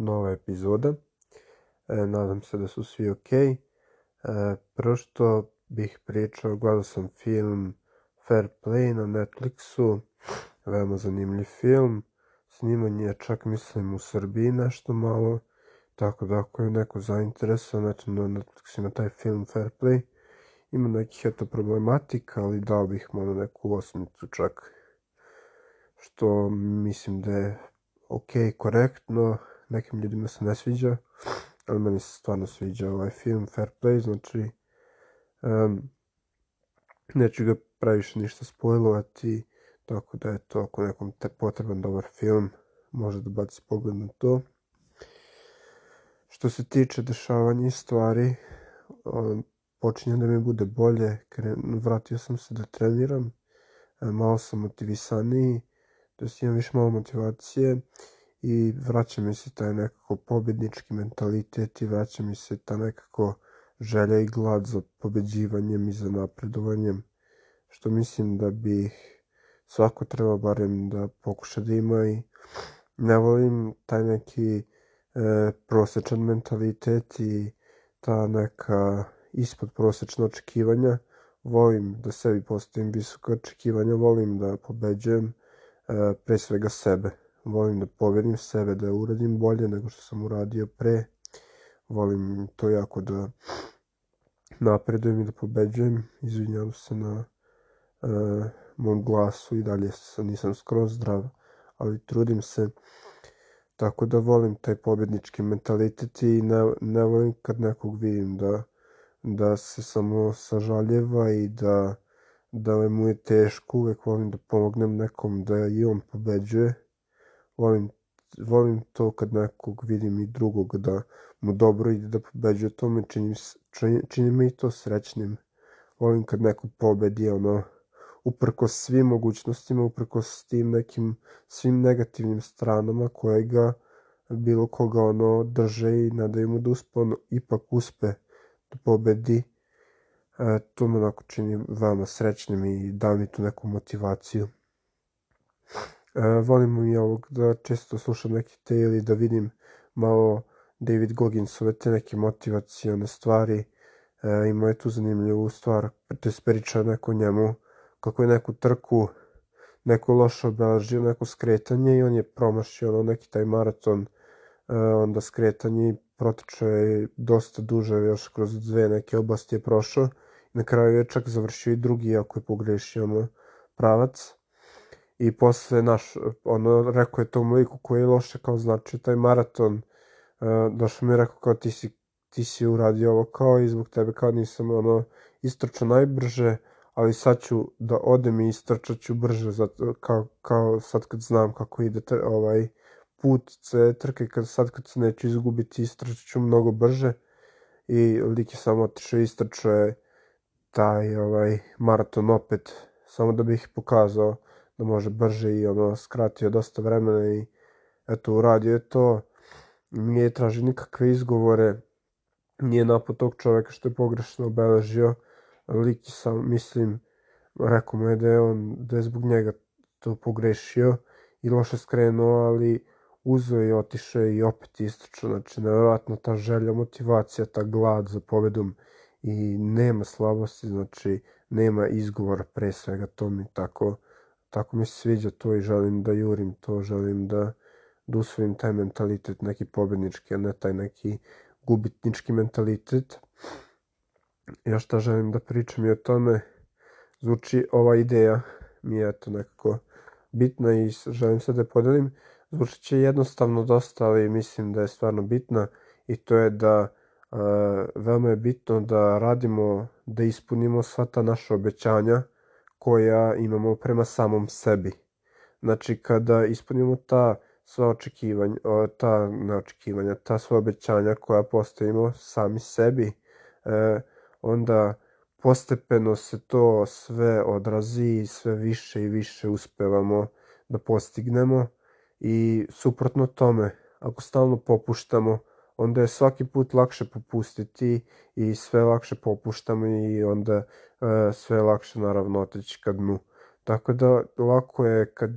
nova epizoda. E, nadam se da su svi ok. E, prvo što bih pričao, gledao sam film Fair Play na Netflixu. Veoma zanimljiv film. Snimanje je čak mislim u Srbiji nešto malo. Tako da ako je neko zainteresovan, eto na Netflixu ima taj film Fair Play. Ima nekih eto problematika, ali dao bih mu na neku osmicu čak. Što mislim da je ok, korektno, nekim ljudima se ne sviđa, ali meni se stvarno sviđa ovaj film Fair Play, znači um, neću ga previše ništa spojlovati, tako da je to ako nekom te potreban dobar film, može da baci pogled na to. Što se tiče dešavanja i stvari, um, počinje da mi bude bolje, kren, vratio sam se da treniram, malo sam motivisaniji, da imam više malo motivacije i vraća mi se taj nekako pobednički mentalitet i vraća mi se ta nekako želja i glad za pobeđivanjem i za napredovanjem, što mislim da bi svako treba barem da pokuša da ima i ne volim taj neki e, prosečan mentalitet i ta neka ispod prosečna očekivanja, volim da sebi postavim visoka očekivanja, volim da pobeđujem, E, pre svega sebe. Volim da poverim sebe, da uradim bolje nego što sam uradio pre. Volim to jako da napredujem i da pobeđujem. Izvinjam se na uh, mom glasu i dalje nisam skroz zdrav, ali trudim se. Tako da volim taj pobednički mentalitet i ne, ne volim kad nekog vidim da, da se samo sažaljeva i da da mu je teško, uvek volim da pomognem nekom da i on pobeđuje. Volim, volim to kad nekog vidim i drugog da mu dobro ide da pobeđuje, to me čini, čini, i to srećnim. Volim kad neko pobedi, ono, uprko svim mogućnostima, uprko s tim nekim svim negativnim stranama koje ga bilo koga ono drže i nadaju mu da uspe, ono, ipak uspe da pobedi E, to me onako čini veoma srećnim i da mi tu neku motivaciju. E, volim i ovog da često slušam neke te ili da vidim malo David Gogginsove te neke motivacione stvari. E, ima je tu zanimljivu stvar, to je priča neko njemu, kako je neku trku, neko loše obeležio, neko skretanje i on je promašio ono, neki taj maraton, e, onda skretanje i protiče je dosta duže, još kroz dve neke oblasti je prošao Na kraju je čak završio i drugi, ako je pogrešio ono, pravac. I posle, naš, ono, rekao je tom liku koji je loše kao znači taj maraton. Uh, došao mi je rekao kao ti si, ti si uradio ovo kao i zbog tebe kao nisam ono istrčao najbrže, ali sad ću da odem i istrčat ću brže zato, kao, kao sad kad znam kako ide te, ovaj put ce trke, kad, sad kad se neću izgubiti istrčat ću mnogo brže i lik je samo otišao istrčao je taj ovaj maraton opet samo da bih pokazao da može brže i ono skratio dosta vremena i eto uradio je to. Nije traži nikakve izgovore. Nije napad tog čoveka što je pogrešno obeležio. Lik sam mislim rekao mu je da je on da je zbog njega to pogrešio i loše skrenuo ali uzeo i otišao i opet istočno znači nevjerojatno ta želja motivacija ta glad za pobedom i nema slabosti, znači nema izgovora pre svega, to mi tako, tako mi se sviđa to i želim da jurim to, želim da, da usvojim taj mentalitet neki pobednički, a ne taj neki gubitnički mentalitet. Ja šta želim da pričam i o tome, zvuči ova ideja mi je to nekako bitna i želim se da je podelim. Zvuči će jednostavno dosta, ali mislim da je stvarno bitna i to je da veoma je bitno da radimo, da ispunimo sva ta naša obećanja koja imamo prema samom sebi. Znači, kada ispunimo ta sva očekivanja, ta neočekivanja, ta sva obećanja koja postavimo sami sebi, e, onda postepeno se to sve odrazi i sve više i više uspevamo da postignemo i suprotno tome, ako stalno popuštamo, onda je svaki put lakše popustiti i sve lakše popuštamo i onda e, sve lakše naravno otići ka dnu. Tako da lako je kad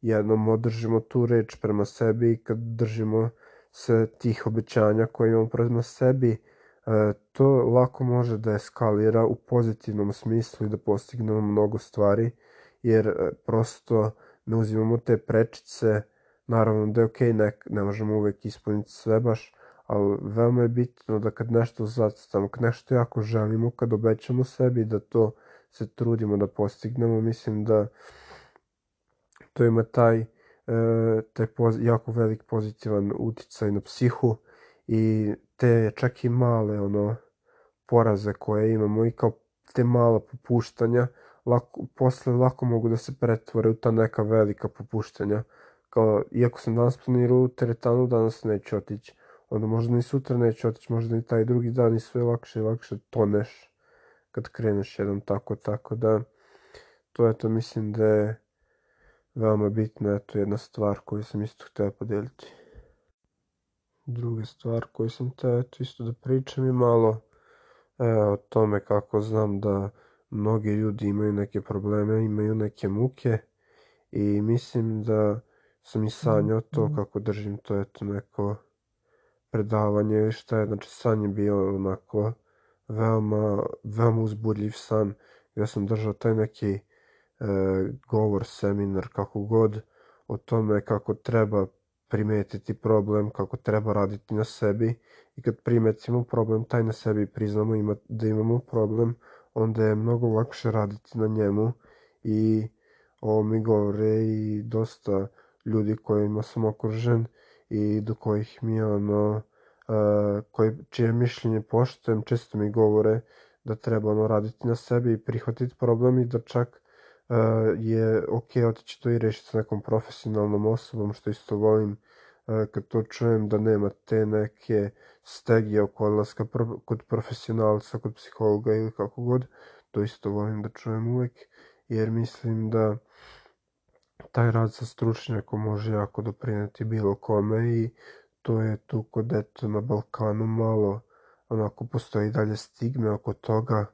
jednom održimo tu reč prema sebi i kad držimo se tih obećanja koje imamo prema sebi, e, to lako može da eskalira u pozitivnom smislu i da postignemo mnogo stvari, jer e, prosto ne uzimamo te prečice, naravno da je okay, ne, ne možemo uvek ispuniti sve baš, ali veoma je bitno da kad nešto zacrtamo, kad nešto jako želimo, kad obećamo sebi da to se trudimo da postignemo, mislim da to ima taj, e, taj poz, jako velik pozitivan uticaj na psihu i te čak i male ono poraze koje imamo i kao te mala popuštanja lako, posle lako mogu da se pretvore u ta neka velika popuštanja. Kao iako sam danas planirao teretanu danas neću otići onda možda ni sutra neće otići, možda ni taj drugi dan i sve lakše i lakše toneš kad kreneš jednom tako, tako da to je to mislim da je veoma bitna eto jedna stvar koju sam isto htio podeliti. Druga stvar koju sam htio eto isto da pričam je malo e, o tome kako znam da mnogi ljudi imaju neke probleme, imaju neke muke i mislim da sam i sanjao to mhm. kako držim to eto neko predavanje ili šta je, znači san je bio onako veoma, veoma uzbudljiv san. Gdje sam držao taj neki e, govor, seminar, kako god, o tome kako treba primetiti problem, kako treba raditi na sebi. I kad primetimo problem, taj na sebi priznamo ima, da imamo problem, onda je mnogo lakše raditi na njemu. I ovo mi govore i dosta ljudi kojima sam okružen i do kojih mi ono, uh, koji, čije mišljenje poštujem, često mi govore da treba ono raditi na sebi i prihvatiti problem i da čak uh, je ok otići to i rešiti sa nekom profesionalnom osobom, što isto volim uh, kad to čujem da nema te neke stegije oko odlaska pro, kod profesionalca, kod psihologa ili kako god, to isto volim da čujem uvek, jer mislim da taj rad sa stručnjakom može jako doprineti bilo kome i to je tu kod eto na Balkanu malo onako postoji dalje stigme oko toga,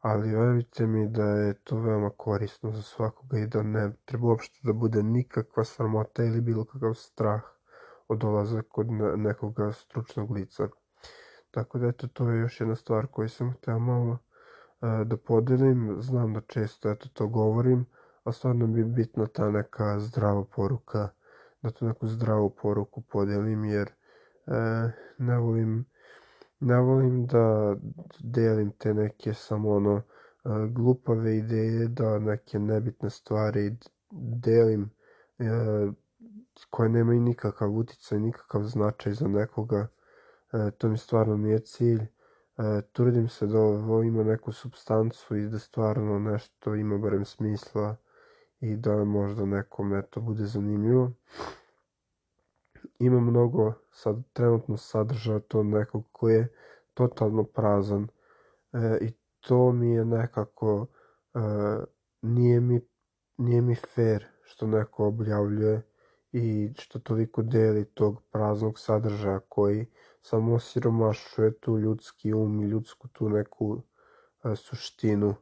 ali verujte mi da je to veoma korisno za svakoga i da ne treba uopšte da bude nikakva sramota ili bilo kakav strah od dolaza kod nekoga stručnog lica. Tako da eto to je još jedna stvar koju sam hteo malo e, da podelim. Znam da često eto to govorim, a stvarno bi bitna ta neka zdrava poruka, da tu neku zdravu poruku podelim, jer e, ne volim ne volim da delim te neke samo ono e, glupave ideje, da neke nebitne stvari delim e, koje nemaju nikakav uticaj, nikakav značaj za nekoga. E, to mi stvarno nije cilj. E, trudim se da ovo ima neku substancu i da stvarno nešto ima barem smisla i da možda nekome to bude zanimljivo. Ima mnogo sad trenutno sadržaja to nekog koji je totalno prazan e, i to mi je nekako e, nije mi nije mi fair što neko objavljuje i što toliko deli tog praznog sadržaja koji samo osiromašuje tu ljudski um i ljudsku tu neku e, suštinu.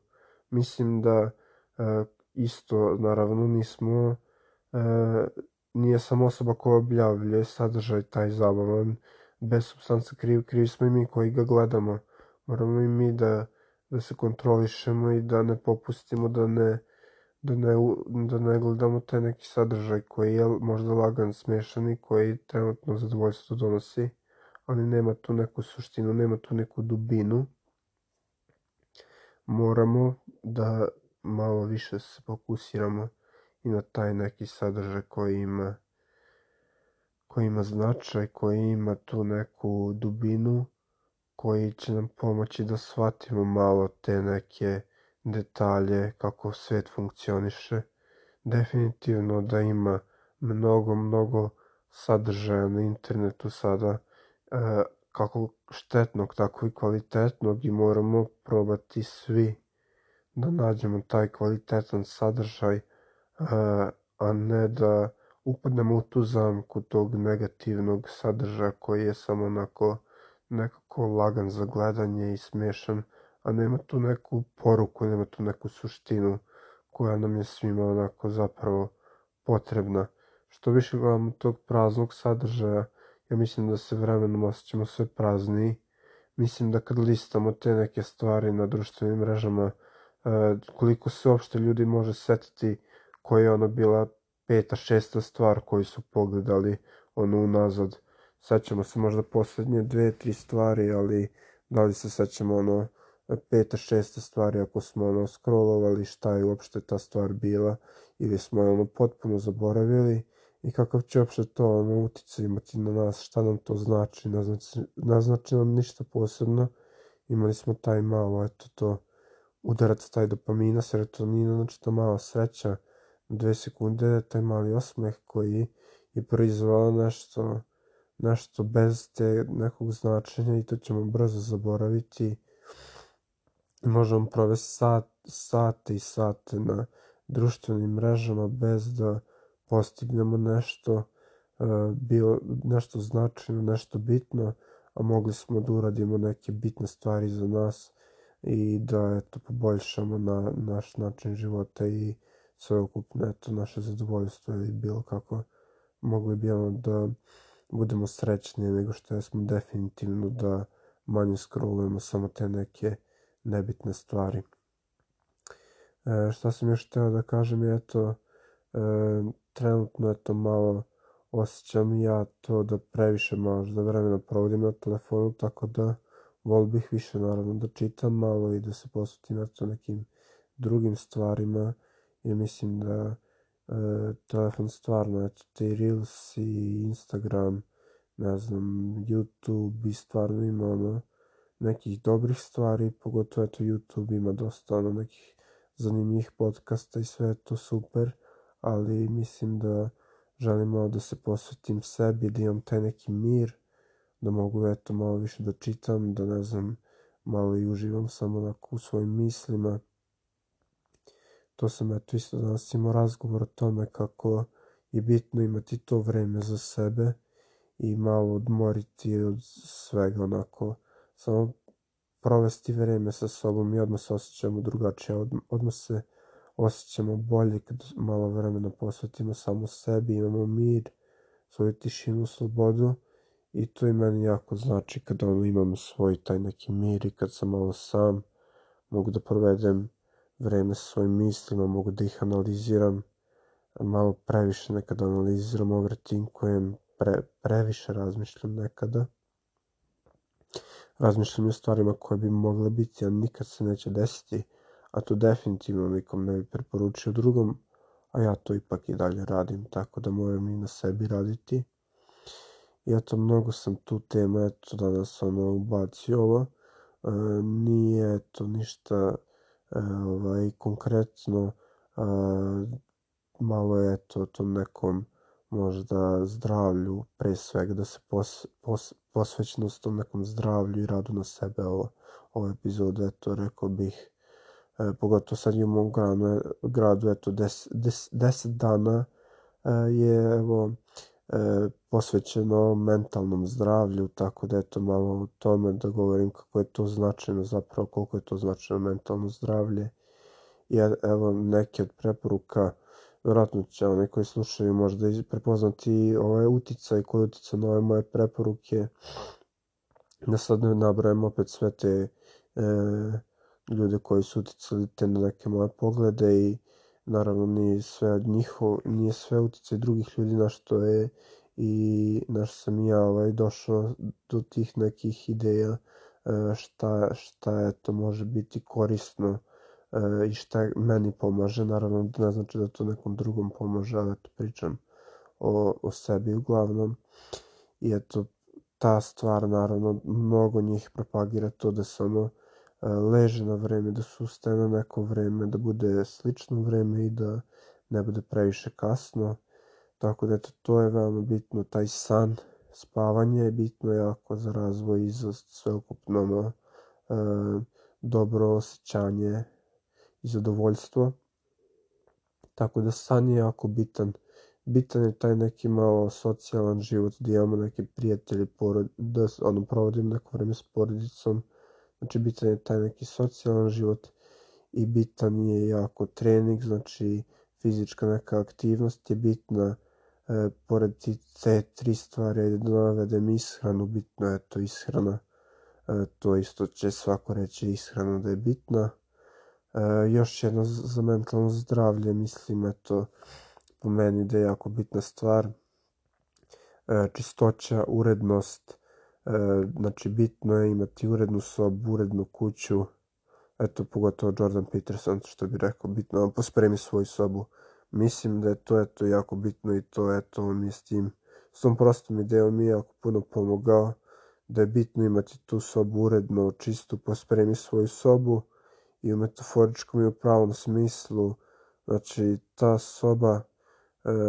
Mislim da e, isto naravno nismo e, nije samo osoba koja objavljuje sadržaj taj zabavan bez substanca kriv, krivi smo i mi koji ga gledamo moramo i mi da, da se kontrolišemo i da ne popustimo da ne da ne, da ne gledamo taj neki sadržaj koji je možda lagan, smešan i koji trenutno zadovoljstvo donosi, ali nema tu neku suštinu, nema tu neku dubinu. Moramo da malo više se fokusiramo i na taj neki sadržaj koji ima koji ima značaj, koji ima tu neku dubinu, koji će nam pomoći da shvatimo malo te neke detalje, kako svet funkcioniše. Definitivno da ima mnogo, mnogo sadržaja na internetu sada, e, kako štetnog, tako i kvalitetnog i moramo probati svi da nađemo taj kvalitetan sadržaj, a ne da upadnemo u tu zamku tog negativnog sadržaja koji je samo onako nekako lagan za gledanje i smešan, a nema tu neku poruku, nema tu neku suštinu koja nam je svima onako zapravo potrebna. Što više gledamo tog praznog sadržaja ja mislim da se vremenom osjećamo sve prazniji. Mislim da kad listamo te neke stvari na društvenim mrežama, koliko se uopšte ljudi može setiti koja je ono bila peta, šesta stvar koju su pogledali ono unazad. Sećamo se možda poslednje dve, tri stvari, ali da li se sećamo ono peta, šesta stvari ako smo ono scrollovali šta je uopšte ta stvar bila ili smo ono potpuno zaboravili i kakav će uopšte to ono utjecaj imati na nas, šta nam to znači, naznači, naznači nam ništa posebno. Imali smo taj malo, eto to, udarac taj dopamina, serotonina, znači to mala sreća, dve sekunde, taj mali osmeh koji je proizvao nešto, nešto bez te nekog značenja i to ćemo brzo zaboraviti. Možemo provesti sat, sate i sate na društvenim mrežama bez da postignemo nešto e, bilo nešto značajno, nešto bitno, a mogli smo da uradimo neke bitne stvari za nas i da eto poboljšamo na naš način života i sveukupno eto naše zadovoljstvo ili bilo kako mogli bi ono da budemo srećni nego što smo definitivno da manje scrollujemo samo te neke nebitne stvari. E, šta sam još hteo da kažem je eto e, trenutno eto malo osjećam ja to da previše možda vremena provodim na telefonu, tako da vol bih više naravno da čitam malo i da se posvetim eto nekim drugim stvarima. I mislim da e, telefon stvarno, eto te Reels i Instagram, ne znam, YouTube i stvarno ima ono nekih dobrih stvari, pogotovo eto YouTube ima dosta ono nekih zanimljivih podcasta i sve je to super ali mislim da želim malo da se posvetim sebi, da imam taj neki mir, da mogu eto malo više da čitam, da ne znam, malo i uživam samo onako u svojim mislima. To sam eto isto danas imao razgovor o tome kako je bitno imati to vreme za sebe i malo odmoriti od svega onako, samo provesti vreme sa sobom i odmah se osjećamo drugačije, odmah se osjećamo bolje kad malo vremena posvetimo samo sebi, imamo mir, svoju tišinu, slobodu i to i meni jako znači kad ono imam svoj taj neki mir i kad sam malo sam, mogu da provedem vreme sa svojim mislima, mogu da ih analiziram, malo previše nekada analiziram, overtinkujem, pre, previše razmišljam nekada. Razmišljam o stvarima koje bi mogle biti, a nikad se neće desiti a to definitivno nikom ne bi preporučio drugom, a ja to ipak i dalje radim, tako da moram i na sebi raditi. I eto, mnogo sam tu temu, eto, danas ono, ubacio ovo. E, nije, eto, ništa e, ovaj, konkretno, e, malo je, eto, tom nekom možda zdravlju, pre svega da se pos, pos, posvećenost tom nekom zdravlju i radu na sebe ovo, ovo epizode, eto, rekao bih, e, pogotovo sad u mom gradu, gradu eto, 10 des, des dana e, je evo, e, posvećeno mentalnom zdravlju, tako da eto malo o tome da govorim kako je to značajno zapravo, koliko je to značajno mentalno zdravlje. I evo neke od preporuka, vjerojatno će oni koji slušaju možda prepoznati ovaj uticaj koji utica na ove moje preporuke. Da sad ne nabrajem opet sve te e, ljude koji su uticali te na neke moje poglede i naravno nije sve od njihov, nije sve uticaj drugih ljudi na što je i na što sam ja ovaj, došao do tih nekih ideja e, šta, šta je to može biti korisno e, i šta meni pomaže, naravno ne znači da to nekom drugom pomaže, ali eto pričam o, o sebi uglavnom. I eto ta stvar naravno mnogo njih propagira to da samo E, leže na vreme, da se ustaje na neko vreme, da bude slično vreme i da ne bude previše kasno. Tako da eto, to je veoma bitno, taj san, spavanje je bitno jako za razvoj i za sveukupno no, e, dobro osjećanje i zadovoljstvo. Tako da san je jako bitan. Bitan je taj neki malo socijalan život, da imamo neke prijatelje, porod, da ono, provodim neko vreme s porodicom, Znači bitan je taj neki socijalan život i bitan je jako trening, znači fizička neka aktivnost je bitna, e, pored te tri stvari, ajde da navedem ishranu, bitno je to ishrana. E, to isto će svako reći ishrana da je bitna. E, još jedno za mentalno zdravlje, mislim, eto, po meni da je jako bitna stvar. E, čistoća, urednost, znači bitno je imati urednu sobu, urednu kuću, eto, pogotovo Jordan Peterson, što bi rekao, bitno on pospremi svoju sobu. Mislim da je to, eto, jako bitno i to, eto, on mi s tim, s tom prostom idejom mi je jako puno pomogao, da je bitno imati tu sobu uredno, čistu, pospremi svoju sobu i u metaforičkom i u pravom smislu, znači, ta soba e,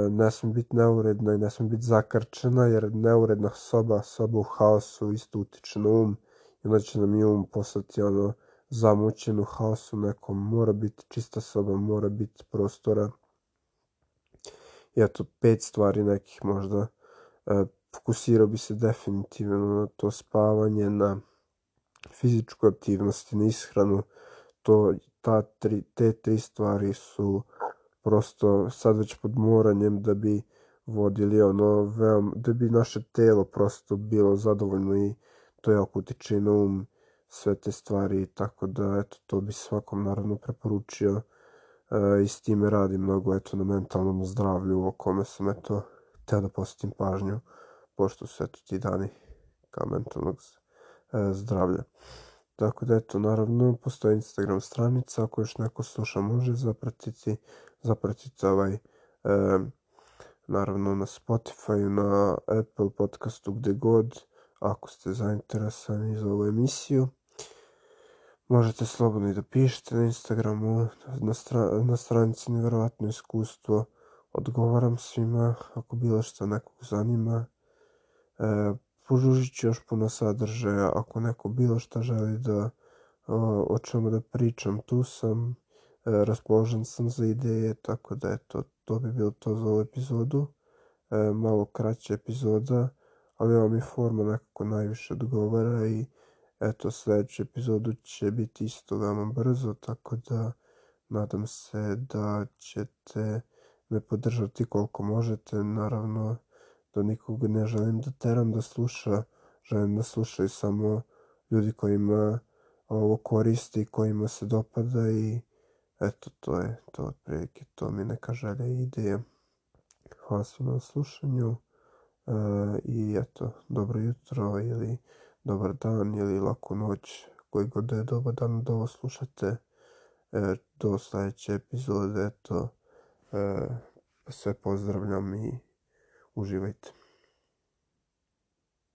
ne sme biti neuredna i ne sme biti zakrčena, jer neuredna soba, soba u haosu isto utiče na um i onda će nam i um postati ono, zamućen u haosu nekom, mora biti čista soba, mora biti prostora. I eto, pet stvari nekih možda. E, fokusirao bi se definitivno na to spavanje, na fizičku aktivnost i na ishranu. To, ta tri, te tri stvari su prosto sad već pod moranjem da bi vodili ono veoma, da bi naše telo prosto bilo zadovoljno i to jako utiče na um sve te stvari, tako da eto, to bi svakom naravno preporučio e, i s time radim mnogo eto, na mentalnom zdravlju o kome sam eto, teo da posjetim pažnju, pošto su eto ti dani kao mentalnog e, zdravlja. Tako da eto, naravno, postoji Instagram stranica, ako još neko sluša može zapratiti, zapratite ovaj, e, naravno na Spotify, na Apple podcastu, gde god, ako ste zainteresani za ovu emisiju. Možete slobodno i da pišete na Instagramu, na, stra na stranici Neverovatno iskustvo. Odgovaram svima ako bilo što nekog zanima. E, požužit ću još puno sadržaja. Ako neko bilo što želi da o, čemu da pričam, tu sam. E, raspoložen sam za ideje, tako da eto, to bi bilo to za ovu epizodu. E, malo kraća epizoda, ali ova mi forma nekako najviše odgovara i Eto, sljedeću epizodu će biti isto veoma brzo, tako da nadam se da ćete me podržati koliko možete. Naravno, da nikog ne želim da teram da sluša, želim da slušaju samo ljudi kojima ovo koristi, kojima se dopada i eto, to je to otprilike, to mi neka želja i ideja. Hvala svima na slušanju e, i eto, dobro jutro ili dobar dan ili laku noć, koji god da je dobar dan da ovo slušate. E, do sljedeće epizode, eto, e, sve pozdravljam i au